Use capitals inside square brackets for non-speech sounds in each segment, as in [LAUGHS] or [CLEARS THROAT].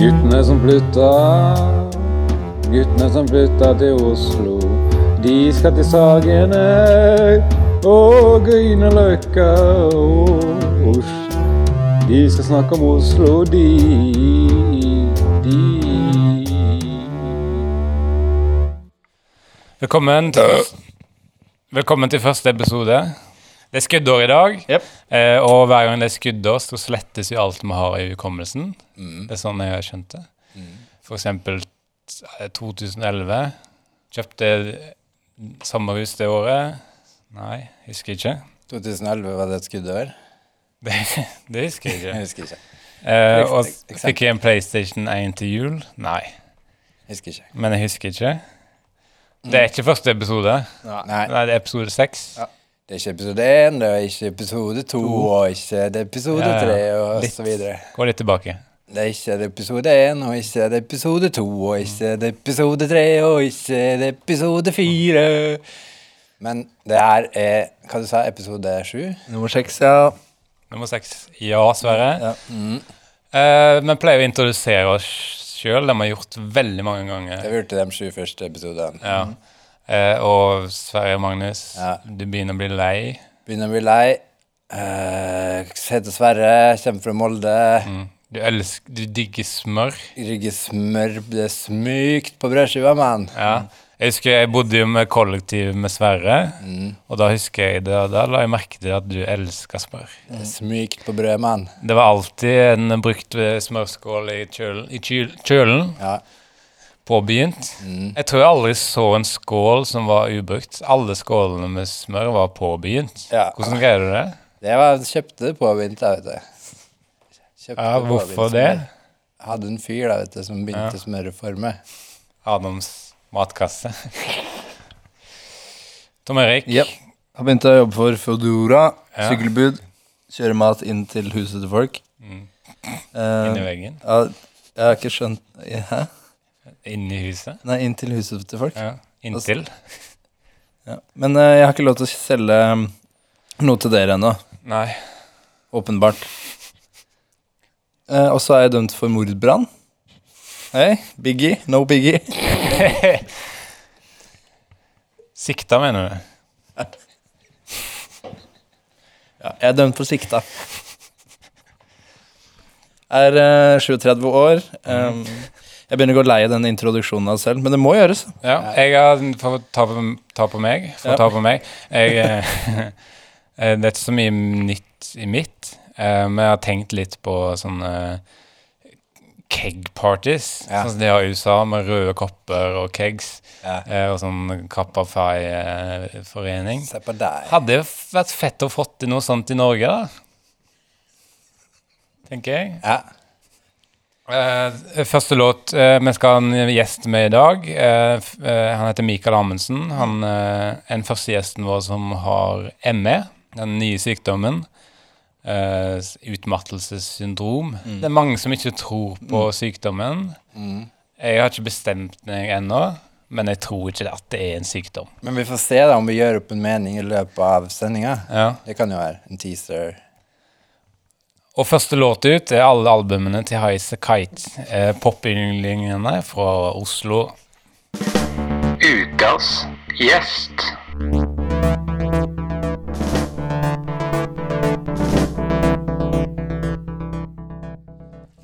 Guttene som flytta, guttene som flytta til Oslo. De skal til Sagene og Grünerløkka og Oslo. De skal snakke om Oslo, de, de. Velkommen til, velkommen til første episode. Det er skuddår i dag, Jep. eh, og hver gang det er skuddår, så slettes jo alt vi har i hukommelsen. Det er sånn jeg har skjønt det. For eksempel eh, 2011. Kjøpte sommerhus det året. Nei, husker ikke. 2011 var det et skuddår? Det, [LAUGHS] det husker jeg ikke. Jeg husker ikke. Eh, og eksempel. fikk jeg en PlayStation 1 til jul? Nei, Husker ikke. men jeg husker ikke. Det er ikke første episode. Nei, Nei, det er episode seks. Ja. det er ikke episode 1, det er ikke episode 2, og ikke det er episode Ja, ja. 3, og Litt. så videre. Gå litt tilbake. Det er ikke det episode 1, og ikke det episode 2, og ikke det episode 3, og ikke det episode 4. Men det her er, hva du sa, episode 7? Nummer seks, ja. Nummer seks. Ja, Sverre. Ja. Eh, vi pleier å introdusere oss sjøl. Det har vi gjort veldig mange Det ganger. har vi gjort i de sju første episodene. Ja. Uh, og Sverre Magnus, Ja. du begynner å bli lei. Begynner å bli lei. Uh, heter Sverre, kommer fra Molde. Mm. Du, elsker, du digger smør. Rygge smør, det er smykt på brødskiva, mann. Ja. Jeg husker jeg bodde jo med kollektiv med Sverre, Mm. og da husker jeg det, og da la jeg merke til at du elska smør. Er smykt på brød, mann. Det var alltid en brukt smørskål i kjølen, i kjølen Ja. påbegynt. Mm. Jeg tror jeg aldri så en skål som var ubrukt. Alle skålene med smør var påbegynt. Ja. Hvordan greide du det? Det var kjøpte påbegynt, jeg vet du. Kjøpte Ja, hvorfor det? hadde en fyr da, vet du, som begynte Ja. smøre for meg. Adams matkasse. [LAUGHS] Tom Erik. Ja. Har begynt å jobbe for Foodora. Ja. Sykkelbud. Kjøre mat inn til huset til folk. Mm. Uh, Inni veggen. ja, jeg har ikke skjønt Hæ? Inni huset. Nei, inn til huset til folk. Ja. Inntil. Ja. Men uh, jeg har ikke lov til å selge um, noe til dere ennå. Nei. Åpenbart. Eh, og så er jeg dømt for mordbrann. Hey, Biggie. No Biggie. [LAUGHS] Sikta, mener du? [LAUGHS] Ja, jeg er dømt for sikta. Er eh, 37 år. Um, jeg begynner å gå lei den introduksjonen av selv, men det må gjøres. Ja. Jeg har For å ta på, ta på meg. For Ja. å ta på meg. Jeg, [LAUGHS] eh, det er ikke så mye nytt i mitt, men jeg har tenkt litt på sånne keg parties, Ja. sånn som de har i USA, med røde kopper og kegs, Ja. eh, og sånn Kappa Fai-forening. Se på deg. Hadde jo vært fett å fått til noe sånt i Norge, da. Tenker jeg. Ja. Uh, første låt uh, Vi skal ha en gjest med i dag. Uh, eh, han heter Mikael Amundsen. Han er den første gjesten vår som har ME, den nye sykdommen. Eh, utmattelsessyndrom. Det er mange som ikke tror på sykdommen. Mm. Jeg har ikke bestemt meg ennå, men jeg tror ikke at det er en sykdom. Men vi får se da om vi gjør opp en mening i løpet av sendinga. Ja. Det kan jo være en teaser. Og første låt ut er alle albumene til Highas Kite. Eh, Popynglingene fra Oslo. Ukas gjest.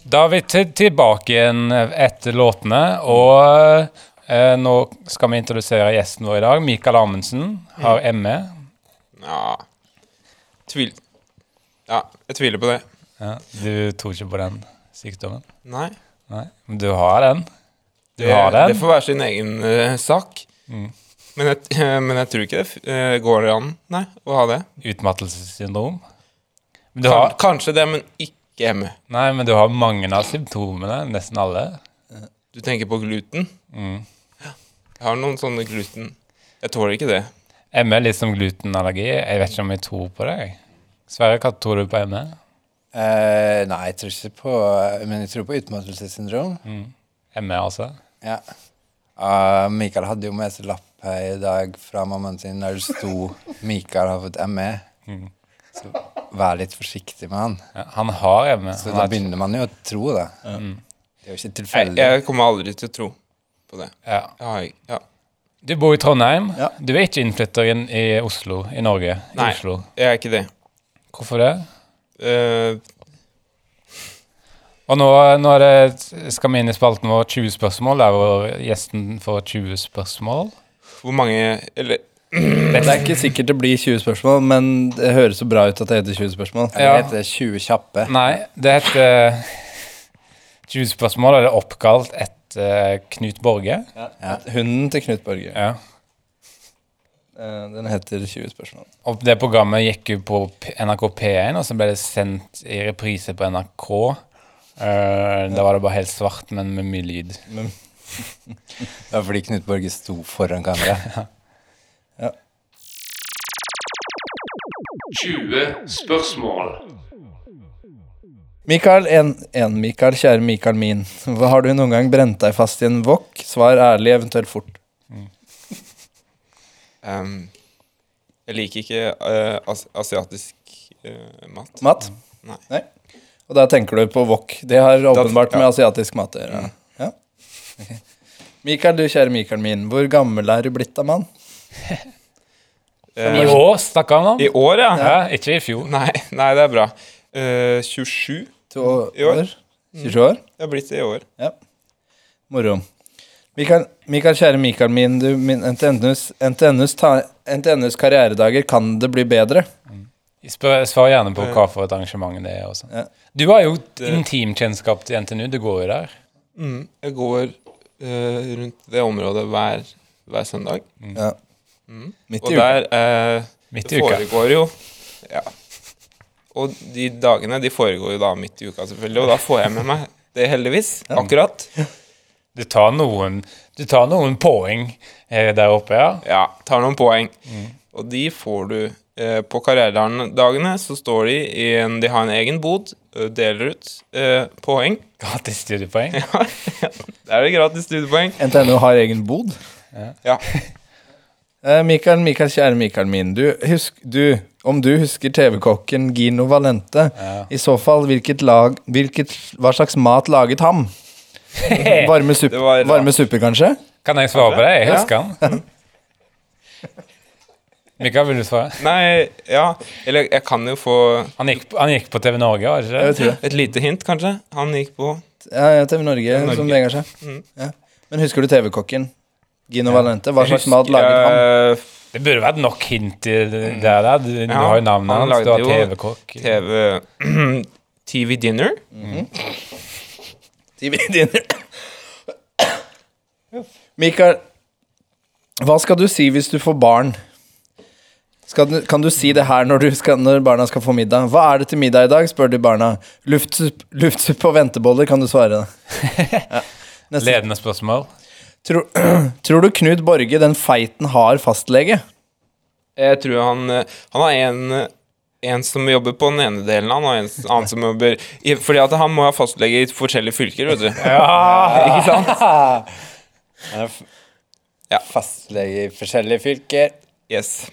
Da er vi tilbake igjen etter låtene, og eh, nå skal vi introdusere gjesten vår i dag. Mikael Amundsen har ME. Ja Tvil... Ja, jeg tviler på det. Ja, du tror ikke på den sykdommen? Nei. Nei, men du har den. Du Det, har den. det får være sin egen uh, sak. Mm. Men, jeg, men jeg tror ikke det uh, går an nei, å ha det. Utmattelsessyndrom. Du Kan, har, kanskje det, men ikke ME. nei, men du har mange av symptomene. Nesten alle. Du tenker på gluten? Mm. Jeg har noen sånne gluten. Jeg tåler ikke det. ME er litt som glutenallergi. Jeg vet ikke om jeg tror på det. Sverre, hva tror du på ME? Eh, nei, jeg tror ikke på Men jeg tror på utmattelsessyndrom. ME, også? Ja. Uh, Mikael hadde jo med seg lapp her i dag fra mammaen sin der det sto 'Mikael har fått ME'. Så vær litt forsiktig med han. Ja, han har evne. Så Han da begynner man jo å tro det. Det er jo ikke Jeg, tilfeldig. jeg kommer aldri til å tro på det. Ja. Jeg har Ja. Du bor i Trondheim. Ja. Du er ikke innflytter inn i Oslo, i Norge. I Nei. Oslo. Jeg er ikke det. Hvorfor det? Uh, Og nå, nå er det, skal vi inn i spalten vår 20 spørsmål, der hvor gjesten får 20 spørsmål. hvor mange Eller Det er ikke sikkert det blir 20 spørsmål, men det høres så bra ut at det heter 20 spørsmål. Det heter 20 kjappe. Nei, det heter 20 spørsmål, eller oppkalt etter Knut Borge. Ja, Hunden til Knut Borge. Ja. Eh, Den heter 20 spørsmål. Og det programmet gikk jo på NRK P1, og så ble det sendt i reprise på NRK. Eh, da var det bare helt svart, men med mye lyd. [LAUGHS] Det var fordi Knut Borge sto foran [LAUGHS] kamera. 20 spørsmål. Mikael, en, en Mikael, kjære Mikael min. Hva Har du noen gang brent deg fast i en wok? Svar ærlig, eventuelt fort. ehm, Jeg liker ikke uh, as asiatisk uh, mat. Mat? Nei. Og da tenker du på wok. Det har åpenbart ja. med asiatisk mat å gjøre. Ja. Okay. [LAUGHS] Mikael, du kjære Mikael min. Hvor gammel er du blitt av mann? [LAUGHS] Eh, I år snakker han om. I år, ja. Ja, ikke i fjor. Nei, nei, det er bra. Uh, 27. To I år. år? 27 år? Jeg har blitt det i år. Moro. Mikael, Mikael, kjære Mikael min, du, min NTNUs, NTNUs, ta, NTNUs karrieredager, kan det bli bedre? Spør, svar gjerne på hva for et arrangement det er. Også. Ja. Du har jo intimkjennskap til NTNU. Du går jo der. Mm, jeg går uh, rundt det området hver, hver søndag. Ja. Midt Og i uka. der eh, Midt Det i uka. foregår jo Ja. Og de dagene de foregår jo da midt i uka, selvfølgelig. Og da får jeg med meg det, heldigvis. Akkurat. Du tar noen, du tar noen poeng eh, der oppe, ja. Ja, tar noen poeng. Og de får du eh, På karrieredagene så står de i en De har en egen bod, deler ut eh, poeng. Gratis studiepoeng. [LAUGHS] Der er det gratis studiepoeng. NTNU har egen bod. Ja. [LAUGHS] Eh, Mikael, Mikael, kjære Mikael min. Du, husk, du, om du husker TV-kokken Gino Valente, i så fall, hvilket lag, hvilket, hva slags mat laget ham? [LAUGHS] Varme, supp, var- varme suppe, kanskje? Kan jeg svare på det? Jeg Ja. husker han. [LAUGHS] Mikael, vil du svare? Nei, ja Eller jeg kan jo få Han gikk, på- han gikk på TV Norge, var det ikke det? et lite hint, kanskje. Han gikk på Ja, ja, TV Norge, Norge. som Vegard sa. Mm. Ja. Men husker du TV-kokken? Gino Valente. Hva slags mat laget han? Eh, Det burde vært nok hint i det der. Du, Du, du har jo navnet han hans, du har TV-kokk. TV [CLEARS THROAT] TV Dinner. TV Dinner. [COUGHS] Mikael, hva skal du si hvis du får barn? Skal du, kan du si det her når, du skal, når barna skal få middag? Hva er det til middag i dag, spør du barna. Luftsuppe luftsup og venteboller, kan du svare. [LAUGHS] Ja. Ledende spørsmål. Tror, [CLEARS THROAT] tror du Knut Borge, den feiten, har fastlege? Jeg tror han Han har en, en som jobber på den ene delen, han og en annen som jobber Fordi at han må ha fastlege i forskjellige fylker, vet du. [LAUGHS] Ja. [LAUGHS] Ikke sant? [LAUGHS] Han Ja. fastlege i forskjellige fylker. Yes.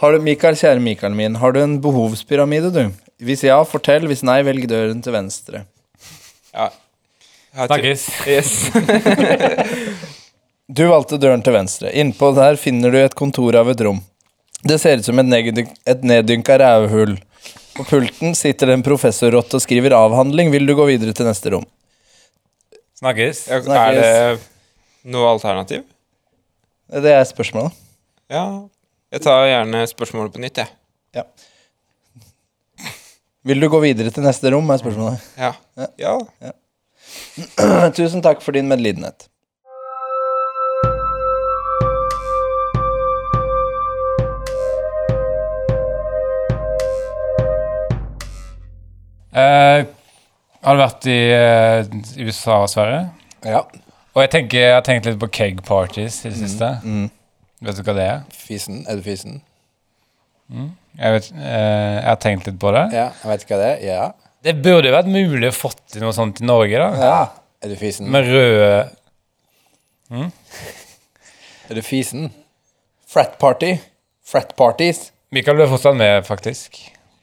Har du, Mikael, kjære Mikael min, har du en behovspyramide, du? Hvis ja, fortell. Hvis nei, velg døren til venstre. Ja. Snakkes. Yes. [LAUGHS] Du valgte døren til venstre. Innpå der finner du et kontor av et rom. Det ser ut som et, et neddynka rævhull. På pulten sitter det en professorrotte og skriver avhandling. Vil du gå videre til neste rom? Snakkes. Er det noe alternativ? Det er spørsmålet. Ja. Jeg tar gjerne spørsmålet på nytt, jeg. Ja. Vil du gå videre til neste rom, er spørsmålet. Ja. ja. [CLEARS THROAT] Tusen takk for din medlidenhet. Eh, har du vært i eh, USA og Sverige? Ja. Og jeg, tenker, jeg har tenkt litt på keg parties i det siste. Vet du hva det er? Fisen. Er du fisen? Jeg, vet, eh, jeg har tenkt litt på det. Ja, jeg vet hva det er. Ja. Det burde jo vært mulig å få til noe sånt i Norge, da. ja. Er du fisen? Med røde Er du fisen? Frat party. Frat parties. Mikael, du er fortsatt med, faktisk.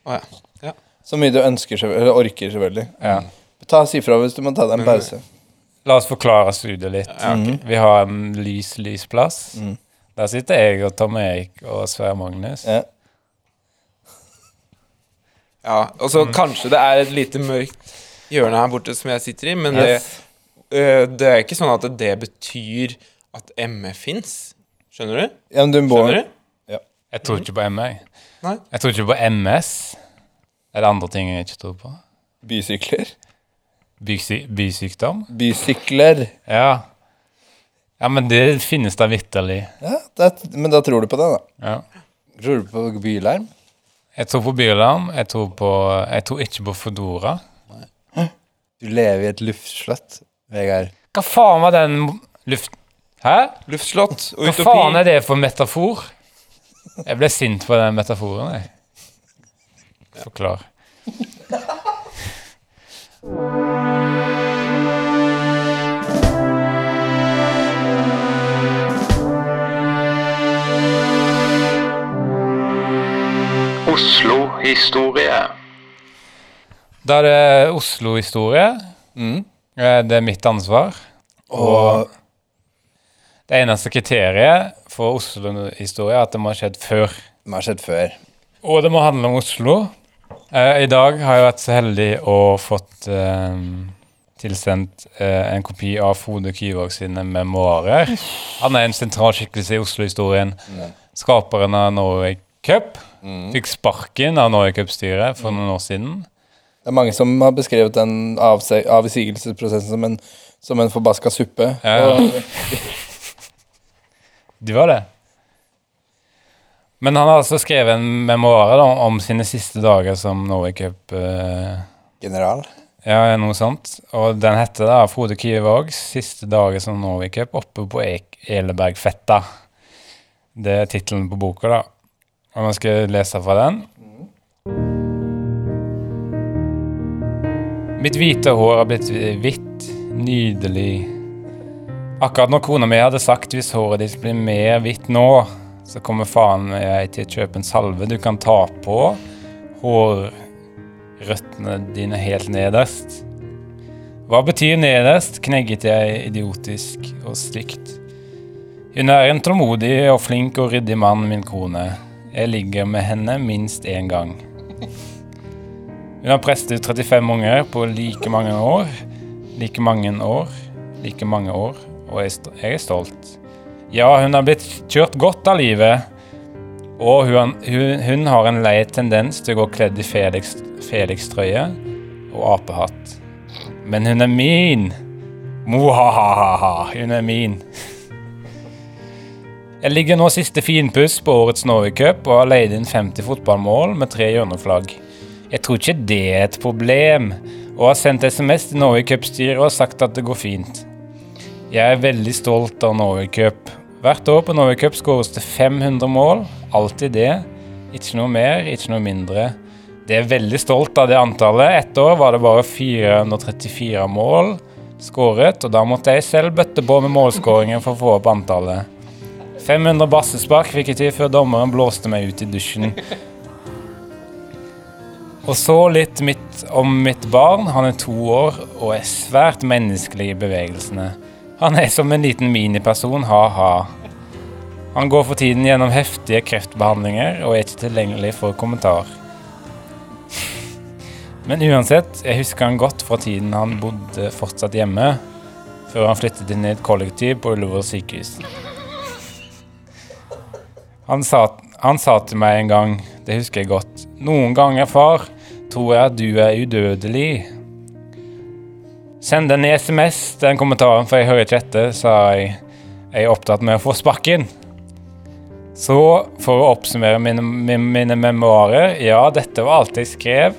Å ja. ja. Så mye du ønsker, eller orker, selvfølgelig. Ja. Ta Si fra hvis du må ta deg en pause. La oss forklare studiet litt. Vi har en lys, lys plass. Der sitter jeg og Tom Erik og Sverre Magnus. Ja. Ja, og så kanskje det er et lite mørkt hjørne her borte som jeg sitter i, men Yes. det, øh, det er ikke sånn at det betyr at ME fins. Skjønner du? Ja, men du må Skjønner du? Jeg tror ikke på ME. Nei. Jeg tror ikke på MS. Er det andre ting jeg ikke tror på? Bysykler. Bysyk bysykdom? Bysykler. Ja. Ja, men det finnes da vitterlig. Ja, det, men da tror du på det, da. Ja. Tror du på bylarm? Jeg tror på bylarm. Jeg tror, på, jeg tror ikke på Fodora. Du lever i et luftslott, Vegard. Hva faen var den luft... Hæ? Luftslott og Hva utopi. faen er det for metafor? Jeg ble sint på den metaforen, jeg. Forklar. [LAUGHS] Oslo-historie. Da er det Oslo-historie. Mm. Det er mitt ansvar. Og Det eneste kriteriet for Oslo-historie er at det må ha skjedd før. det har skjedd før. Og det må handle om Oslo. Eh, I dag har jeg vært så heldig å fått eh, tilsendt eh, en kopi av Frode Kyvåg sine memoarer. Han er en sentral skikkelse i Oslo-historien. Skaperen av Norway Cup. Fikk sparken av Norway Cup-styret for noen år siden. Det er mange som har beskrevet den avsigelsesprosessen som en, som en forbaska suppe. Ja, ja. [LAUGHS] De var det. Men han har altså skrevet en memoar om sine siste dager som Norway Cup. Eh, General. Ja, noe sånt. Og den heter da Frode Kyvågs siste dager som Norway Cup oppe på Ek Elebergfetta. Det er tittelen på boka, da. Og jeg skal lese fra den. Mitt hvite hår har blitt hvitt, nydelig. Akkurat når kona mi hadde sagt hvis håret ditt blir mer hvitt nå, så kommer faen jeg til å kjøpe en salve du kan ta på hårrøttene dine helt nederst. Hva betyr nederst, knegget jeg idiotisk og stygt. Hun er en tålmodig og flink og ryddig mann, min kone. Jeg ligger med henne minst én gang. Hun har prestet ut 35 unger på like mange år. Like mange år. Like mange år. Og jeg, er stolt. Ja, hun har blitt kjørt godt av livet. Og hun, hun, hun har en lei tendens til å gå kledd i Felix- Felix-trøye og apehatt. Men hun er min! Mohahaha, hun er min. Jeg ligger nå siste finpuss på årets Norway Cup og har leid inn 50 fotballmål med tre hjørneflagg. Jeg tror ikke det er et problem, og har sendt SMS til Norway Cup-styret og sagt at det går fint. Jeg er veldig stolt av Norway Cup. Hvert år på Norway Cup skåres det 500 mål. Alltid det. Ikke noe mer, ikke noe mindre. Det er veldig stolt av det antallet. Ett år var det bare 434 mål skåret, og da måtte jeg selv bøtte på med målskåringen for å få opp antallet. 500 bassespark fikk jeg til før dommeren blåste meg ut i dusjen. Og så litt mitt, om mitt barn. Han er to år og er svært menneskelig i bevegelsene. Han er som en liten miniperson, ha-ha. Han går for tiden gjennom heftige kreftbehandlinger og er ikke tilgjengelig for kommentar. Men uansett, jeg husker han godt fra tiden han bodde fortsatt hjemme, før han flyttet inn i et kollektiv på Ullevål sykehus. Han sa, han sa til meg en gang, det husker jeg godt, noen ganger, far, tror jeg at du er udødelig. Send en SMS, den kommentaren, for jeg hører ikke etter, sa jeg. Jeg er opptatt med å få sparken. Så, for å oppsummere mine, mine, mine memoarer, ja, dette var alt jeg skrev.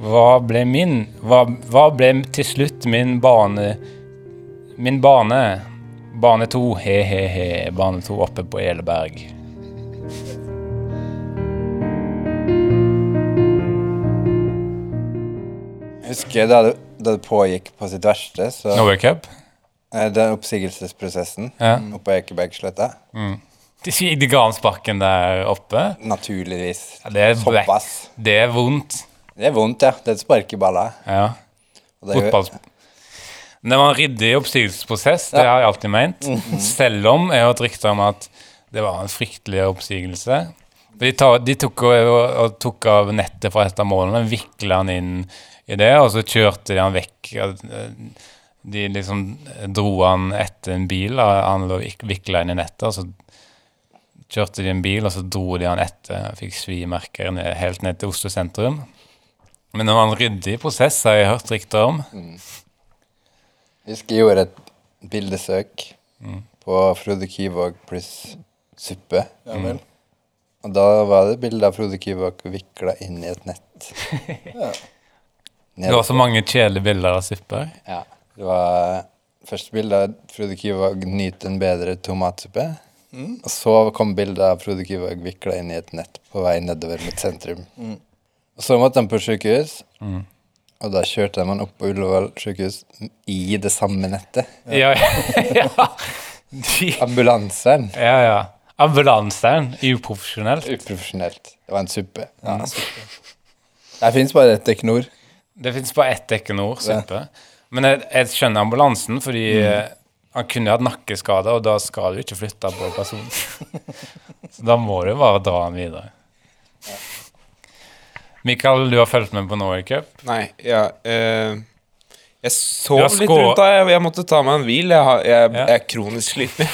Hva ble min? Hva, hva ble til slutt min bane Min bane? Bane to, he-he-he. Bane to oppe på Eleberg. Jeg husker da det, da det pågikk på sitt verste, så Norway Cup? eh, Den oppsigelsesprosessen Ja. oppe på Ekebergsletta. De, de ga sparken der oppe. Naturligvis. Ja, det, er. Såpass. det er vondt. Det er vondt, ja. Det er et spark i balla. Ja. Fotball. Det var en ryddig oppsigelsesprosess, det har jeg alltid ment. Selv om jeg har hørt rykter om at det var en fryktelig oppsigelse. De, ta, de tok, og, og tok av nettet fra et av målene, vikla han inn i det, og så kjørte de han vekk. De liksom dro han etter en bil, og han lå vikla inn i nettet. og så kjørte de en bil, og så dro de han etter. Fikk svimerker ned, helt ned til Oslo sentrum. Men det var en ryddig prosess, har jeg hørt rykter om. jeg husker jeg gjorde et bildesøk på Frode Kyvåg pluss suppe. Ja vel. Og da var det bilde av Frode Kyvåg vikla inn i et nett. [LAUGHS] Det var så mange kjedelige bilder av supper. Ja. Det var første bilde av Frode Kyvåg nyte en bedre tomatsuppe. Og så kom bildet av Frode Kyvåg vikla inn i et nett på vei nedover mot sentrum. Og så måtte han på sykehus, og da kjørte de han opp på Ullevål sykehus i det samme nettet. Ja, ja. [LAUGHS] Ambulanseren. ja, ja. Ambulanseren. Uprofesjonelt. Uprofesjonelt. Det var en suppe. Ja, Det fins bare ett Equinor. Det fins bare ett Equinor suppe. Men jeg, jeg skjønner ambulansen, fordi mm. han kunne hatt nakkeskade, og da skal du ikke flytte på personen. [LAUGHS] Så da må du bare dra han videre. Mikael, du har fulgt med på Norway Cup. Nei, ja eh, Jeg sov litt rundt da. Jeg, jeg måtte ta meg en hvil. Jeg, har, jeg, Ja. jeg er kronisk sliten.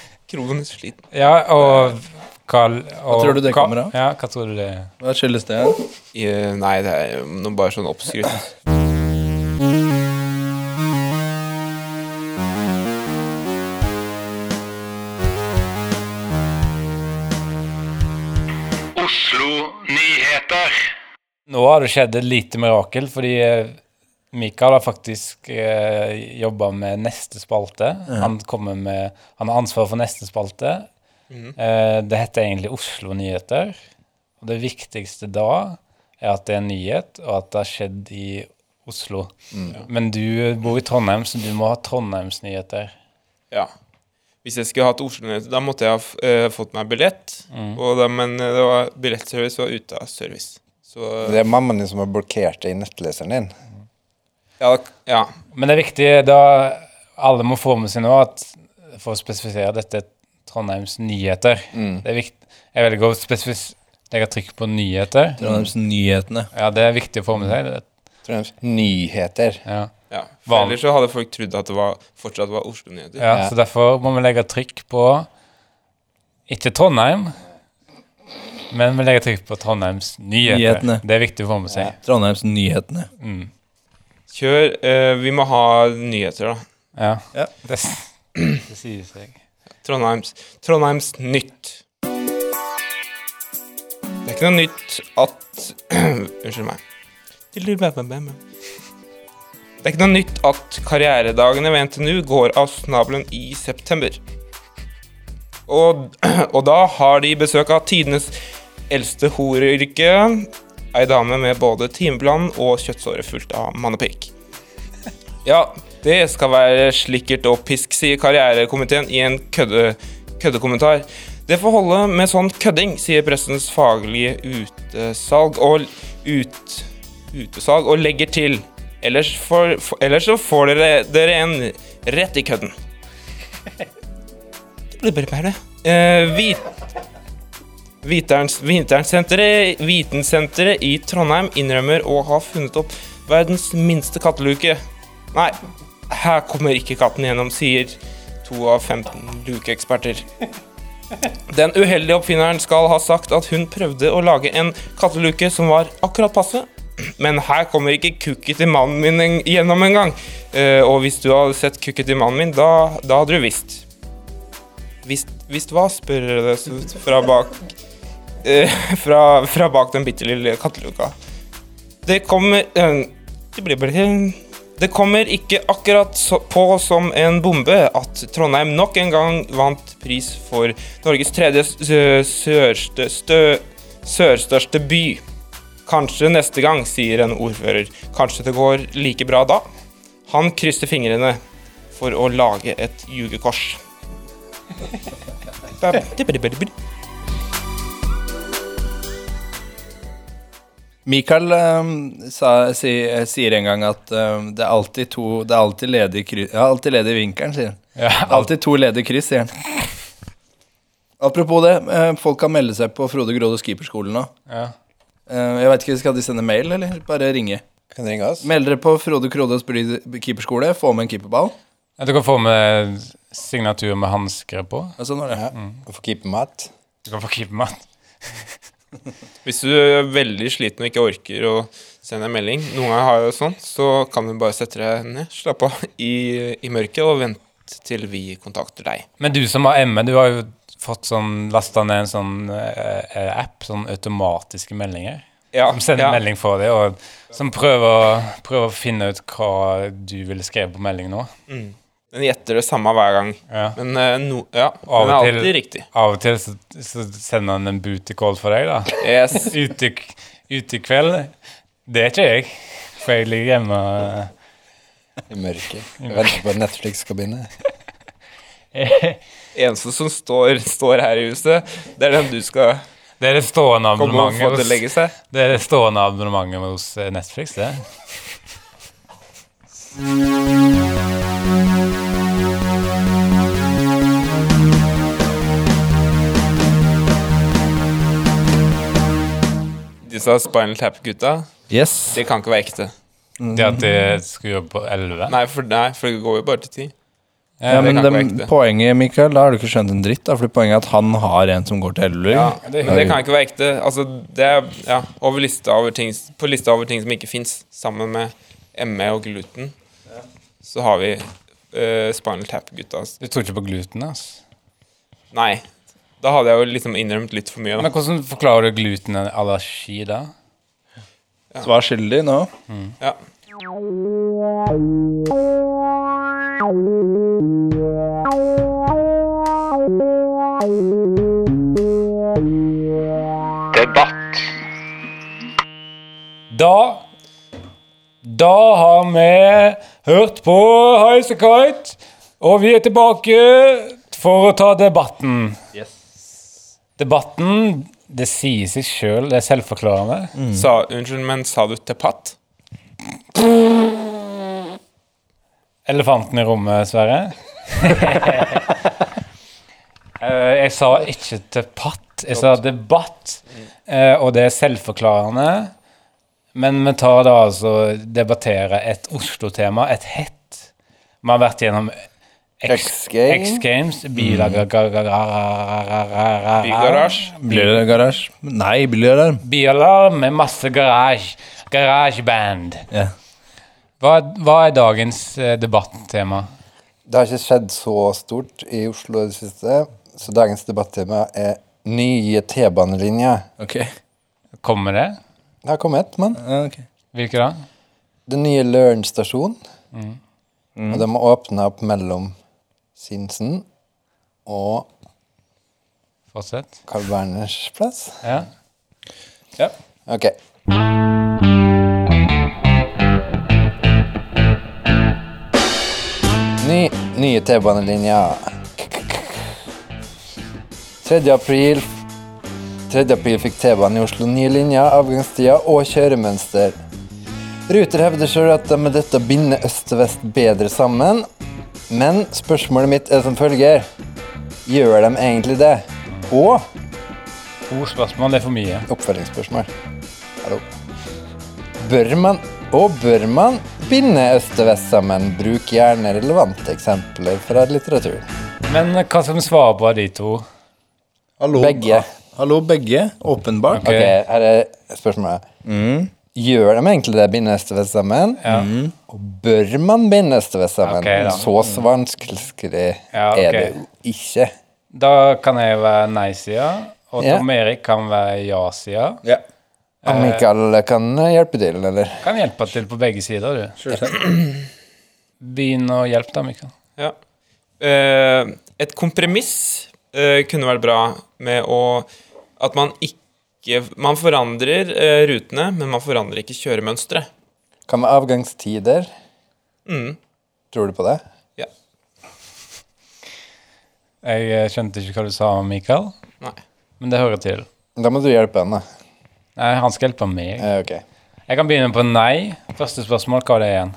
[LAUGHS] kronisk sliten. Ja, og Carl hva tror du det kommer av? Ja, hva tror du det Hva skyldes det? Eh, nei, det er noe bare sånn oppskrytt. Nå har det skjedd et lite mirakel, fordi eh, Mikael har faktisk eh, jobba med neste spalte. Han med Han har ansvar for neste spalte. Eh, det heter egentlig Oslo Nyheter. Og det viktigste da er at det er en nyhet, og at det har skjedd i Oslo. Men du bor i Trondheim, så du må ha Trondheims nyheter. Ja. Hvis jeg skulle hatt Oslo-nyheter, da måtte jeg ha f- eh, fått meg billett. Og da, men eh, det var billettservice var ute av service. Så Det er mammaen din som har blokkert det i nettleseren din. Ja, ja. Men det er viktig da alle må få med seg nå at for å spesifisere dette Trondheims nyheter. Det er viktig. Jeg velger å spesifis legge trykk på nyheter. Trondheims Nyhetene. Ja, det er viktig å få med seg. Trondheims nyheter. Ja. ja. For ellers så hadde folk trodd at det var, fortsatt var Oslo-nyheter. Ja, Ja. Så derfor må vi legge trykk på ikke Trondheim, men vi legger trykk på Trondheims nyheter. Nyhetene. Det er viktig å få med seg. Trondheims Nyhetene. Mm. Kjør. eh, vi må ha nyheter, da. Ja. Ja. Det, det sier seg. Trondheims, Trondheims Nytt. Det er ikke noe nytt at [CLEARS THROAT] Unnskyld meg. Det er ikke noe nytt at karrieredagene ved NTNU går av snabelen i september. Og, [CLEARS THROAT] og da har de besøk av tidenes eldste horyrke. Ei dame med både timeplan og kjøttsåre fullt av mannepikk. Ja, det skal være slikkert og pisk, sier karrierekomiteen i en kødde, køddekommentar. Det får holde med sånn kødding, sier pressens faglige utesalg og ut, utesalg, og legger til. Ellers, får- for, ellers så får dere, dere en rett i kødden. Det blir bare hvit, Viterens, Viternsenteret, Vitensenteret i Trondheim innrømmer å ha funnet opp verdens minste katteluke. Nei, her kommer ikke katten gjennom, sier to av 15 lukeeksperter. Den uheldige oppfinneren skal ha sagt at hun prøvde å lage en katteluke som var akkurat passe. Men her kommer ikke kukket til mannen min en- gjennom engang. Uh, og hvis du hadde sett kukket til mannen min, da, da hadde du visst. Visst, visst hva, spør det fra bak [LAUGHS] fra, fra bak den bitte lille katteluka. Det kommer eh, det, blir bare, det kommer ikke akkurat på som en bombe at Trondheim nok en gang vant pris for Norges tredje sø- sørste, stø, sørstørste by. Kanskje neste gang, sier en ordfører. Kanskje det går like bra da? Han krysser fingrene for å lage et jugekors. [LAUGHS] Mikael eh, sa, si, eh, sier en gang at eh, det er alltid to Det er alltid ledig kryss Ja, alltid ledig vinkelen, sier han. Ja, Alltid to ledige kryss, sier han. Apropos det, uh, folk kan melde seg på Frode Gråde skiperskole nå. ja. Uh, jeg vet ikke, Skal de sende mail, eller bare ringe? Kan de ringe oss? Meld dere på Frode Grådes keeperskole, få med en keeperball. Ja, Du kan få med signatur med hansker på. Ja, sånn var det. Ja. kan få keepermat. Du kan få keepermat. [LAUGHS] Hvis du er veldig sliten og ikke orker å sende en melding, noen ganger har jeg det sånn, så kan du bare sette deg ned, slappe av i, i mørket og vente til vi kontakter deg. Men du som har ME, du har jo fått sånn lasta ned en sånn eh, app, sånn automatiske meldinger. Ja, Som sender ja. melding for deg, og som prøver, prøver å finne ut hva du ville skrevet på melding nå. Mm. Den gjetter det samme hver gang. Ja. Men uh, no, ja, den er alltid til- riktig. Av og til så, så sender han en booty call for deg, da. Yes. [LAUGHS] Ute, ute i kveld. Det er ikke jeg, for jeg ligger hjemme. I mørket. Jeg venter på at Netflix skal begynne. [LAUGHS] Eneste som står, står her i huset, det er den du skal Det er det stående abonnementet hos, det er det stående abonnementet hos eh, Netflix, det. [LAUGHS] Disse Spinal Tap-gutta, Yes. det kan ikke være ekte. Det at de skrur på 11. Nei, for, nei, for det går jo bare til 10. Ja, ja men kan ikke være dem- ekte. poenget, Mikael, da har du ikke skjønt en dritt. da For Poenget er at han har en som går til Elleville. Ja, det, det kan ikke være ekte. Altså, det er ja, over lista over ting, på lista over ting som ikke fins, sammen med ME og gluten, så har vi uh, Spinal Tap-gutta. Du tror ikke på gluten, altså? Nei. Da hadde jeg jo liksom innrømt litt for mye. Da. Men hvordan forklarer du glutenallergi da? Svar skyldig nå. Ja. Debatt. Da Da har vi hørt på Highasakite, og vi er tilbake for å ta debatten. Debatten, det sier seg sjøl, det er selvforklarende. Sa, unnskyld, men sa du til patt? Elefanten i rommet, Sverre. uh, [LAUGHS] jeg sa ikke til patt, jeg sa debatt, Uh, og det er selvforklarende. Men vi tar da altså debattere et Oslo-tema, et hett. Vi har vært gjennom X X Games. Bilgarasje? Blir det? Nei, bilalarm. Bilalarm det? Med masse garasje. Garasjeband. Hva, hva er dagens eh, debattema? Det har ikke skjedd så stort i Oslo i det siste, så dagens debattema er nye T-banelinjer. Ok. Kommer det? Det har kommet, men Okay. Hvilke da? den nye Løren stasjon. Og de har åpna opp mellom Sinsen og Fortsett. Carl Berners plass. Ja. Ja. Ok. Ny, nye T-banelinjer. 3. april 3. april fikk T-banen i Oslo nye linjer, avgangstider og kjøremønster. Ruter hevder selv at de med dette binder øst og vest bedre sammen. Men spørsmålet mitt er som følger. Gjør de egentlig det? Og To spørsmål, er for mye. Oppfølgingsspørsmål. Hallo. Bør man, og bør man binde øst og vest sammen? Bruk gjerne relevante eksempler fra litteraturen. Men hva skal vi svare på de to? Hallo. Begge. Hallo, begge. Åpenbart. Ok. Ok, her er spørsmålet. Gjør de egentlig det, bindes det ved sammen? Ja. Og bør man bindes det ved sammen? Okay. Så vanskelig Ja, okay. er det jo ikke. Da kan jeg være nei-sida, og Ja. Tom Erik kan være ja-sida. Ja. Og Mikael kan hjelpe til, eller? Kan hjelpe til på begge sider, du. [CLEARS THROAT] Begynn å hjelpe, da, Mikael. Ja. Eh, et kompromiss eh, kunne vært bra med å At man ikke Man forandrer eh, rutene, men man forandrer ikke kjøremønsteret. Hva med avgangstider? Mm. Tror du på det? Ja. Jeg eh, skjønte ikke hva du sa, Mikael, Nei. men det hører til. Da må du hjelpe henne. Nei, han skal hjelpe meg. Eh, ok. Jeg kan begynne på nei. Første spørsmål, hva er det igjen?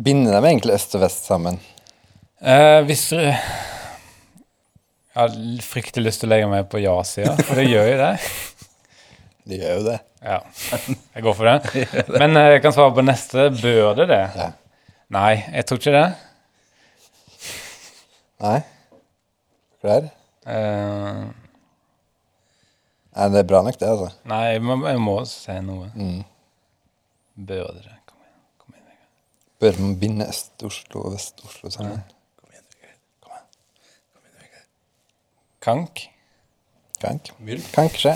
Binder de egentlig øst og vest sammen? Eh, hvis du Jeg har fryktelig lyst til å legge meg på ja-sida, for det gjør jo det. De gjør jo det. Ja, jeg går for [LAUGHS] det. Men eh, jeg kan svare på neste. Bør det det? Ja. Nei, jeg tror ikke det. Nei? Klar? Uh, Nei, det er bra nok, det, altså. nei, jeg må, jeg må si noe. Mm. Bør det det? Kom igjen. Kom igjen. Bør man binde Øst-Oslo og Vest-Oslo sammen? Kank? Kank Kank Kan ikke skje.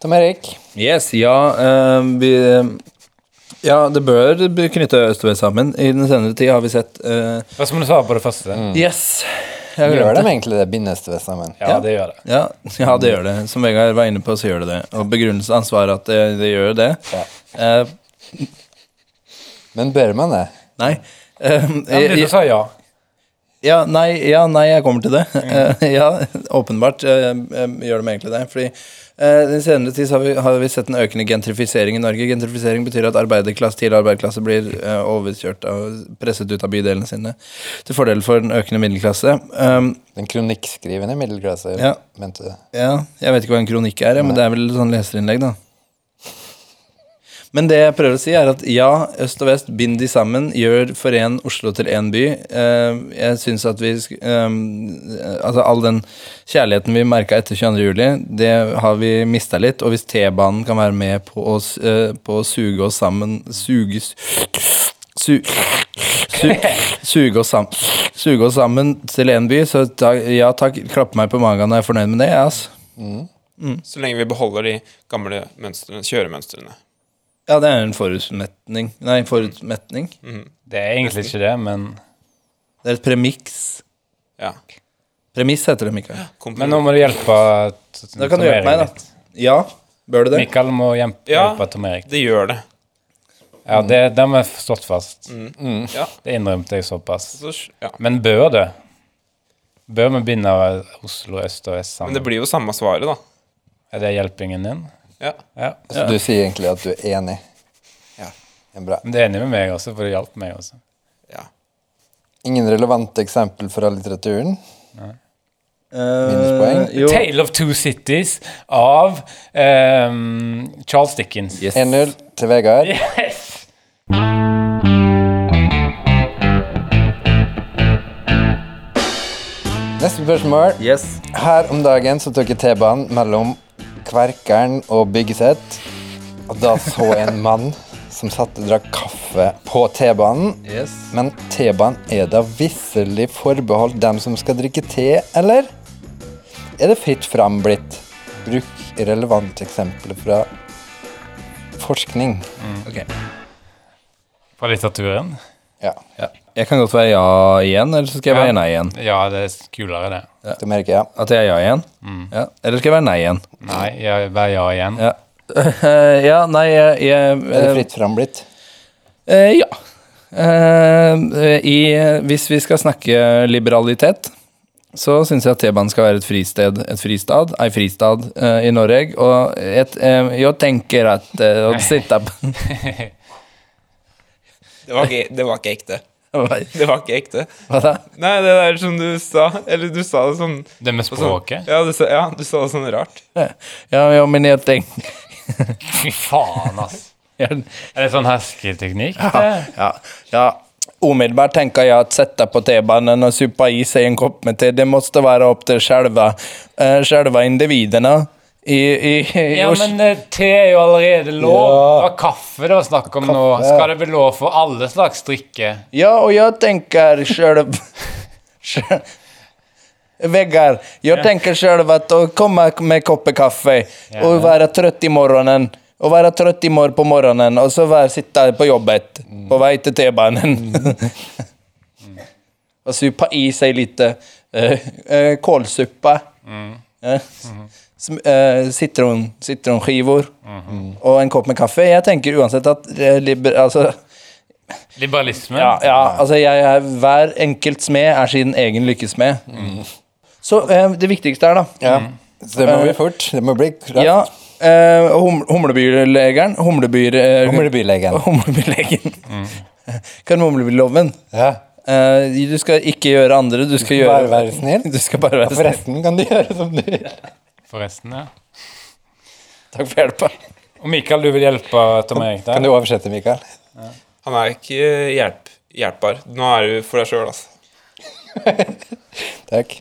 Tom Erik? Yes, ja uh, vi, Ja, det bør knytte øst og vest sammen. I den senere tid har vi sett uh, Som må du sa på det første. Yes! Jeg Gjør de det. egentlig det? Bindes det sammen? Ja, det gjør det. Ja, [LAUGHS] ja, det gjør det. Som Vegard var inne på, så gjør det det. Og begrunnelsen ansvaret at det, det gjør det. Ja. Uh, Men bør man det? nei. Uh, Ja, jeg, du sa ja. Ja, nei, ja, nei, jeg kommer til det. Mm. [LAUGHS] ja, åpenbart eh, eh, gjør de egentlig det. Fordi eh, den senere tid har vi, har vi sett en økende gentrifisering i Norge. Gentrifisering betyr at arbeiderklasse, tidligere arbeiderklasse blir eh, overkjørt og presset ut av bydelene sine til fordel for den økende middelklasse. Um, Den kronikkskrivende middelklasse, Ja. mente du? ja, jeg vet ikke hva en kronikk er, ja, men det er vel sånn leserinnlegg, da. Men det jeg prøver å si, er at ja, øst og vest, bind de sammen. Gjør foren Oslo til én by. Eh, jeg syns at vi sk- eh, Altså, all den kjærligheten vi merka etter 22. juli, det har vi mista litt. Og hvis T-banen kan være med på å, eh, på å suge oss sammen Suges su, su, suge, oss sammen, suge oss sammen til én by, så ta, ja takk, klappe meg på magen når jeg er fornøyd med det. Ja, Mm. Så lenge vi beholder de gamle mønstrene, kjøremønstrene. Ja, det er en forutmetning. Nei, forutmetning. Det er egentlig ikke det, men Det er et premiks. Ja. Premiss heter det, Mikael. Men nå må du hjelpe Da kan du hjelpe meg, da. Ja, bør du det? Mikael må hjelpe, hjelpe Tom Erik. Det gjør det. Ja, det, det har vi stått fast. Ja. Det innrømte jeg såpass. Så, ja. Men bør det? Bør vi begynne Oslo øst og vest Men det blir jo samme svaret, da. Er det hjelpingen din? Ja. Ja. Så du sier egentlig at du er enig? Ja. Ja, bra. Men du er enig med meg også, for det hjalp meg også. ja. Ingen relevante eksempel fra litteraturen? Nei. Minuspoeng. Uh, Tale of Two Cities av um, Charles Dickens. Yes. 1-0 til Vegard. Yes! Neste spørsmål. Yes. Her om dagen så tok jeg T-banen mellom Kverkeren og Byggeset. Og da så jeg en mann som satt og drakk kaffe på T-banen. yes. Men T-banen er da visselig forbeholdt dem som skal drikke te, eller? Er det fritt fram blitt? Bruk relevante eksempler fra forskning. Ok. Fra litteraturen? Ja. Ja. Jeg kan godt være ja igjen, eller så skal jeg være Ja. nei igjen. Ja, det er kulere, det. Du merker jeg. At jeg er ja igjen? Ja. Eller skal jeg være nei igjen? Nei, jeg være ja igjen. Ja. [LAUGHS] ja, nei, jeg, jeg Er det fritt fram blitt? Eh, ja. Eh, i, hvis vi skal snakke liberalitet, så syns jeg at T-banen skal være et fristed, et fristad, ei fristad eh, i Norge. Og et, eh, jeg tenker at eh, å sitte på [LAUGHS] [LAUGHS] Det var ikke, det var ikke ekte. Det var ikke ekte. da? Nei, det der som du sa Eller du sa det sånn Det med sånn- språket? Ja, du sa, ja, du sa det sånn rart. Ja, ja, men jeg tenker Fy faen, ass. Er det sånn hersketeknikk? Ja, Ja, ja. Umiddelbart tenker jeg at sette på T-banen og suppe i seg en kopp med te, det måtte være opp til sjelva uh, själva individerna. I, i, i Ja, men eh, te er jo allerede lov. Det var kaffe det var snakk om nå. Kaffe. Skal det bli lov for alle slags drikke? Ja, og jeg tenker själv- Vegard, jeg tenker selv at å komme med kopp kaffe og være trøtt i morgenen og være trøtt i morgen på morgenen, og så være, sitte på jobbet på vei til T-banen. [LAUGHS] og suppe i seg litt uh, uh, kålsuppe. Eh, sm- eh, sitron, sitronskivor og en kopp med kaffe. Jeg tenker uansett at eh, liber, altså, Liberalisme? ja, ja, altså jeg jeg, Hver enkelt smed er sin egen lykkesmed. Så eh, det viktigste er, da Ja. Så det må bli fort. Det må bli kraft. Ja, Eh, hum, humlebylegeren. Humlebyr... eh, Humlebylegen. Humlebylegen. [LAUGHS] Kardemommebyloven. Ja. Uh, du skal ikke gjøre andre, du skal gjøre Bare være snill. [LAUGHS] Du skal bare være snill. Forresten kan du gjøre som du vil. Forresten, ja. Takk for hjelpa. Og Mikael, du vil hjelpe Tom Erik [LAUGHS] Kan du oversette, Mikael? Han er ikke hjelp, hjelpbar. Nå er du for deg sjøl, altså. [LAUGHS] Takk.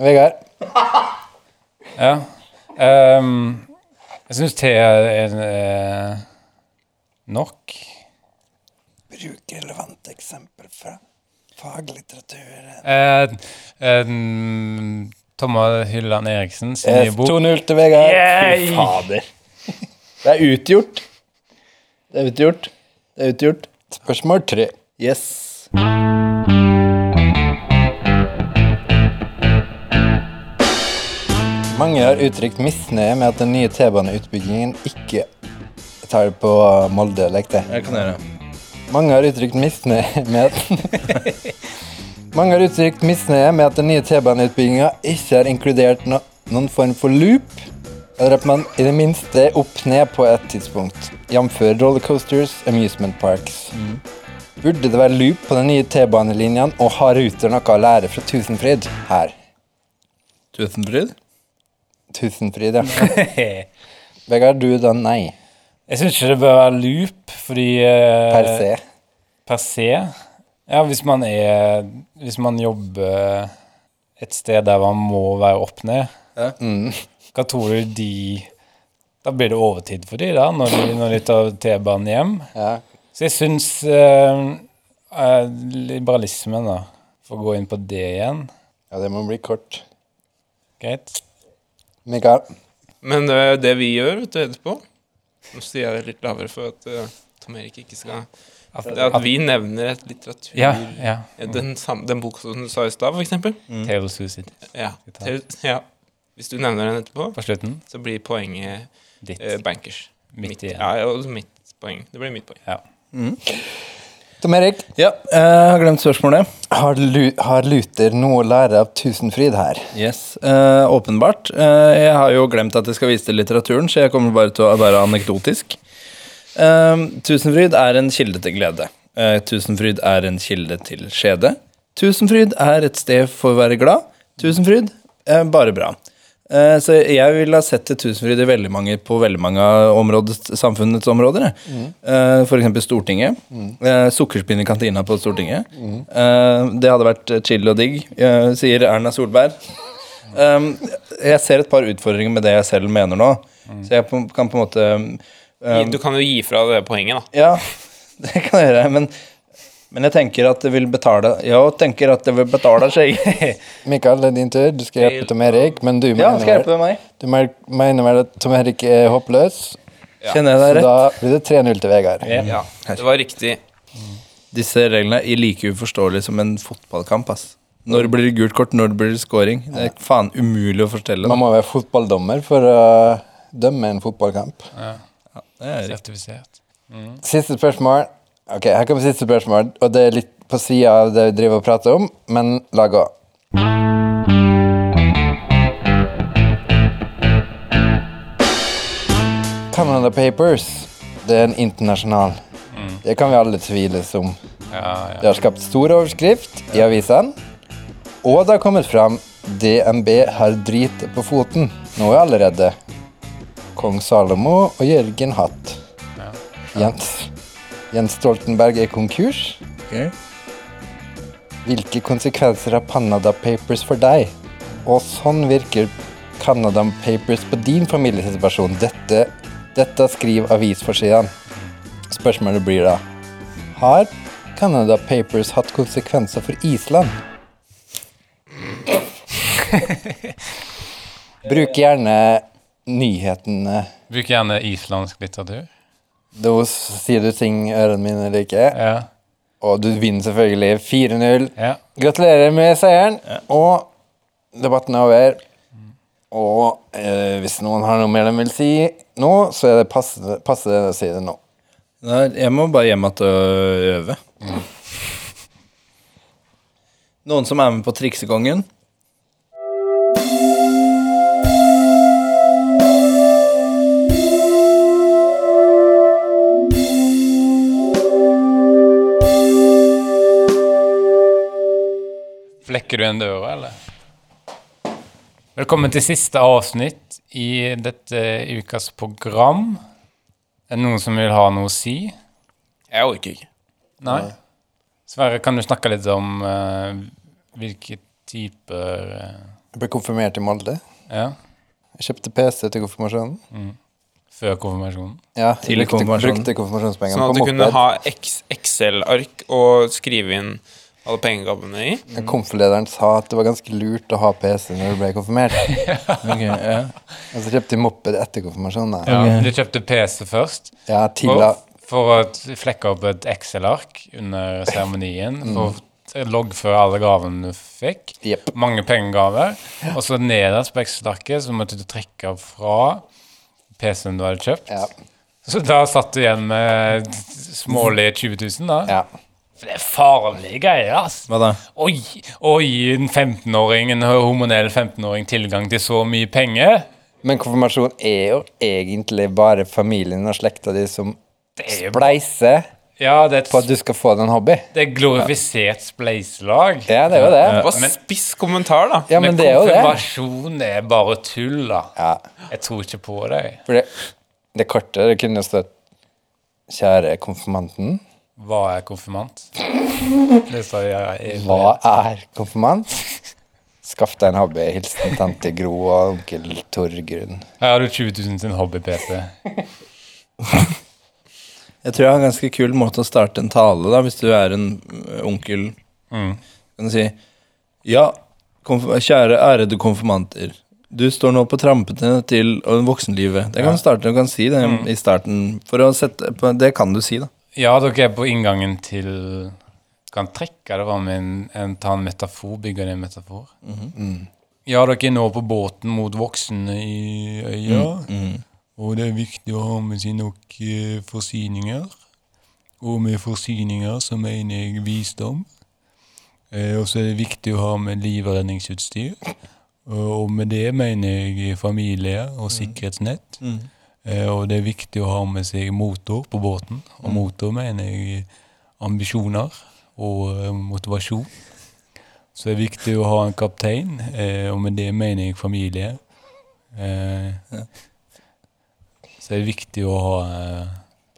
Vegard? [LAUGHS] Ja. Um, jeg syns te er eh, nok. Bruk relevante eksempel fra faglitteratur. Uh, eh, Thomas Hylland Eriksen sin nye bok. 2-0 til Vegard. Fy Fader. Det er utgjort. Det er utgjort. Det er utgjort. Spørsmål tre. Yes. Mange har uttrykt misnøye med at den nye T-baneutbyggingen ikke tar på Molde-lekte. Jeg kan gjøre. Mange har uttrykt misnøye med at [LAUGHS] Mange har uttrykt misnøye med at den nye T-baneutbygginga ikke har inkludert no noen form for loop, eller at man i det minste er opp ned på et tidspunkt, jf. rollercoasters, amusement parks. Burde det være loop på den nye T-banelinjen, og har Ruter noe å lære fra Tusenfryd her? Tusenfryd? Tusenfryd, ja. [LAUGHS] Vegard, du da nei. Jeg syns ikke det bør være loop, fordi uh, Per se. Per se? Ja, hvis man er Hvis man jobber et sted der man må være opp ned, Mm. hva tror du de Da blir det overtid for de da, når de, når de tar T-banen hjem. Ja. Så jeg syns eh, eh, liberalismen, da, for å gå inn på det igjen ja, det må bli kort. Greit? Mikael? Men det, det vi gjør vet du, etterpå Nå sier jeg det litt lavere for at uh, Tom Erik ikke skal Er at vi nevner et litteratur Ja. ja. Den, den boka som du sa i stad, for eksempel. Tale of Suicide Ja. ja. Hvis du nevner den etterpå, på slutten. så blir poenget Ditt. eh, bankers. Mitt, mitt, Ja, og mitt poeng. Det blir mitt poeng. Ja. Tom Erik? Ja, jeg har glemt spørsmålet. Har, Lu har Luther noe å lære av Tusenfryd her? Yes, uh, åpenbart. Uh, jeg har jo glemt at jeg skal vise til litteraturen, så jeg kommer bare til å være anekdotisk. Eh, Tusenfryd er en kilde til glede. Eh, Tusenfryd er en kilde til skjede. Tusenfryd er et sted for å være glad. Tusenfryd er bare bra. Eh, Så jeg ville ha sett til Tusenfryd i veldig mange, på veldig mange av samfunnets områder. Mm. F.eks. Stortinget. Mm. Sukkerspinn i kantina på Stortinget. Mm. Det hadde vært chill og digg, eh, sier Erna Solberg. Um, [LAUGHS] jeg ser et par utfordringer med det jeg selv mener nå. Så jeg kan på en måte um, Du kan jo gi fra det poenget, da. Ja, [LAUGHS] det kan jeg gjøre. Men, men jeg tenker at det vil betale Jeg tenker at det vil betale seg. [LAUGHS] Mikael, det er din tur. Du skal hjelpe Tom Erik, men du ja, mener, skal jeg hjelpe meg? du mener vel at Tom Erik er håpløs? Kjenner jeg deg rett? da blir det 3-0 til Vegard. Ja, det var riktig. Disse reglene er like uforståelige som en fotballkamp. ass Når blir det gult kort, når blir det scoring? Det er faen umulig å fortelle. Man må være fotballdommer for å dømme en fotballkamp. Det er. Sertifisert. Siste spørsmål. Ok, Her kommer siste spørsmål, og det er litt på sida av det vi driver og prater om, men la gå. Canada Papers, det er en internasjonal. Det kan vi alle tviles om. Ja, Det har skapt stor overskrift i avisene, og det har kommet fram DNB har drit på foten nå allerede. Kong Salomo og Jørgen Hatt. Jens, Jens Stoltenberg er konkurs. Ok. Hvilke konsekvenser har Canada Papers for deg? Og sånn virker Canada Papers på din familiesituasjon. Dette, dette skriver avisforsidene. Spørsmålet blir da Har Canada Papers hatt konsekvenser for Island? [LAUGHS] Bruk gjerne nyhetene. Bruk gjerne islandsk litteratur. Da sier du ting ørene mine liker. Ja. Og du vinner selvfølgelig 4-0. ja. Gratulerer med seieren. Og debatten er over. Og eh, hvis noen har noe mer de vil si nå, så er det passe, passe å si det nå. Nei, jeg må bare hjem igjen og øve. Noen som er med på Triksekongen? Flekker du igjen døra, eller? Velkommen til siste avsnitt i dette ukas program. Er det noen som vil ha noe å si? Jeg orker ikke. Nei? Sverre, kan du snakke litt om uh, hvilke typer uh... Jeg ble konfirmert i Molde. Ja, Jeg kjøpte PC til konfirmasjonen. før konfirmasjonen? Ja, Til jeg brukte, konfirmasjonen. brukte konfirmasjonspengene Sånn at du kunne ha Excel-ark og skrive inn alle pengegavene i. Konfirlederen sa at det var ganske lurt å ha PC når du ble konfirmert. [LAUGHS] okay, ja. Og så kjøpte de moped etter konfirmasjonen. Ja, okay. Du kjøpte PC først Ja, til for, for å flekke opp et Excel-ark under seremonien. [LAUGHS] For å loggføre alle gavene du fikk. Yep. Mange pengegaver. Og så nederst på Excel-arket så måtte du trekke fra PC-en du hadde kjøpt. Ja. Så da satt du igjen med smålige 20 000, da. ja. For det er farlige greier, ass. Hva da? Oi, å gi en 15-åring, en hormonell 15-åring tilgang til så mye penger Men konfirmasjon er jo egentlig bare familien og slekta di som er jo spleiser Ja, det er, på at du skal få deg en hobby. det er glorifisert spleiselag. Ja, det er jo det. Det var Men- spiss kommentar, da. Ja, men det er jo det. konfirmasjon er bare tull, da. Ja, Jeg tror ikke på deg. for det, det kortet det kunne stått Kjære konfirmanten. Hva er konfirmant? Det står jeg i Hva er konfirmant? Skaff deg en hobby. Hilsen tante Gro og onkel Torgrunn. Jeg har jo 20 000 sin hobby-PC. Jeg tror jeg har en ganske kul måte å starte en tale, da, hvis du er en onkel. Mm. Kan du si Ja, kjære ærede konfirmanter. Du står nå på trampene til voksenlivet. Det kan du starte, du kan si det i starten. For å sette på, Det kan du si, da. Ja, dere er på inngangen til Kan trekke det fram en, en, ta en metafor, bygge en metafor. Ja, dere er nå på båten mot voksne i øya. Og det er viktig å ha med seg nok eh, forsyninger. Og med forsyninger så mener jeg visdom. Eh, og så er det viktig å ha med livredningsutstyr. Og, og med det mener jeg familie og sikkerhetsnett. Eh, og det er viktig å ha med seg motor på båten. Og motor mener jeg ambisjoner og eh, motivasjon. Så det er viktig å ha en kaptein, eh, og med det mener jeg familie. Så det er viktig å ha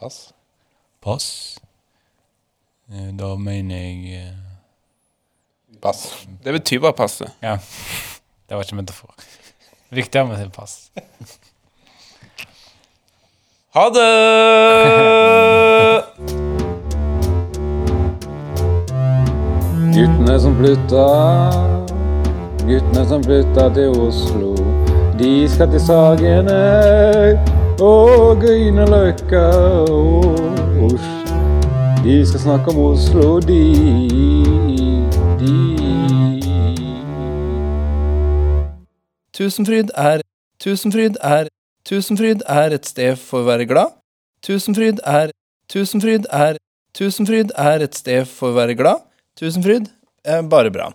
Pass. pass. Da mener jeg Pass. Det betyr bare passe. Ja, [LAUGHS] det var ikke metafor. Viktig å ha med seg pass. [LAUGHS] Ha det! [LAUGHS] Guttene som flytta, guttene som flytta til Oslo. De skal til Sagene og Grünerløkka og Oslo. De skal snakke om Oslo, de, de. Tusenfryd er Tusenfryd er Tusenfryd er et sted for å være glad. Tusenfryd er Tusenfryd er Tusenfryd er et sted for å være glad. Tusenfryd er bare bra.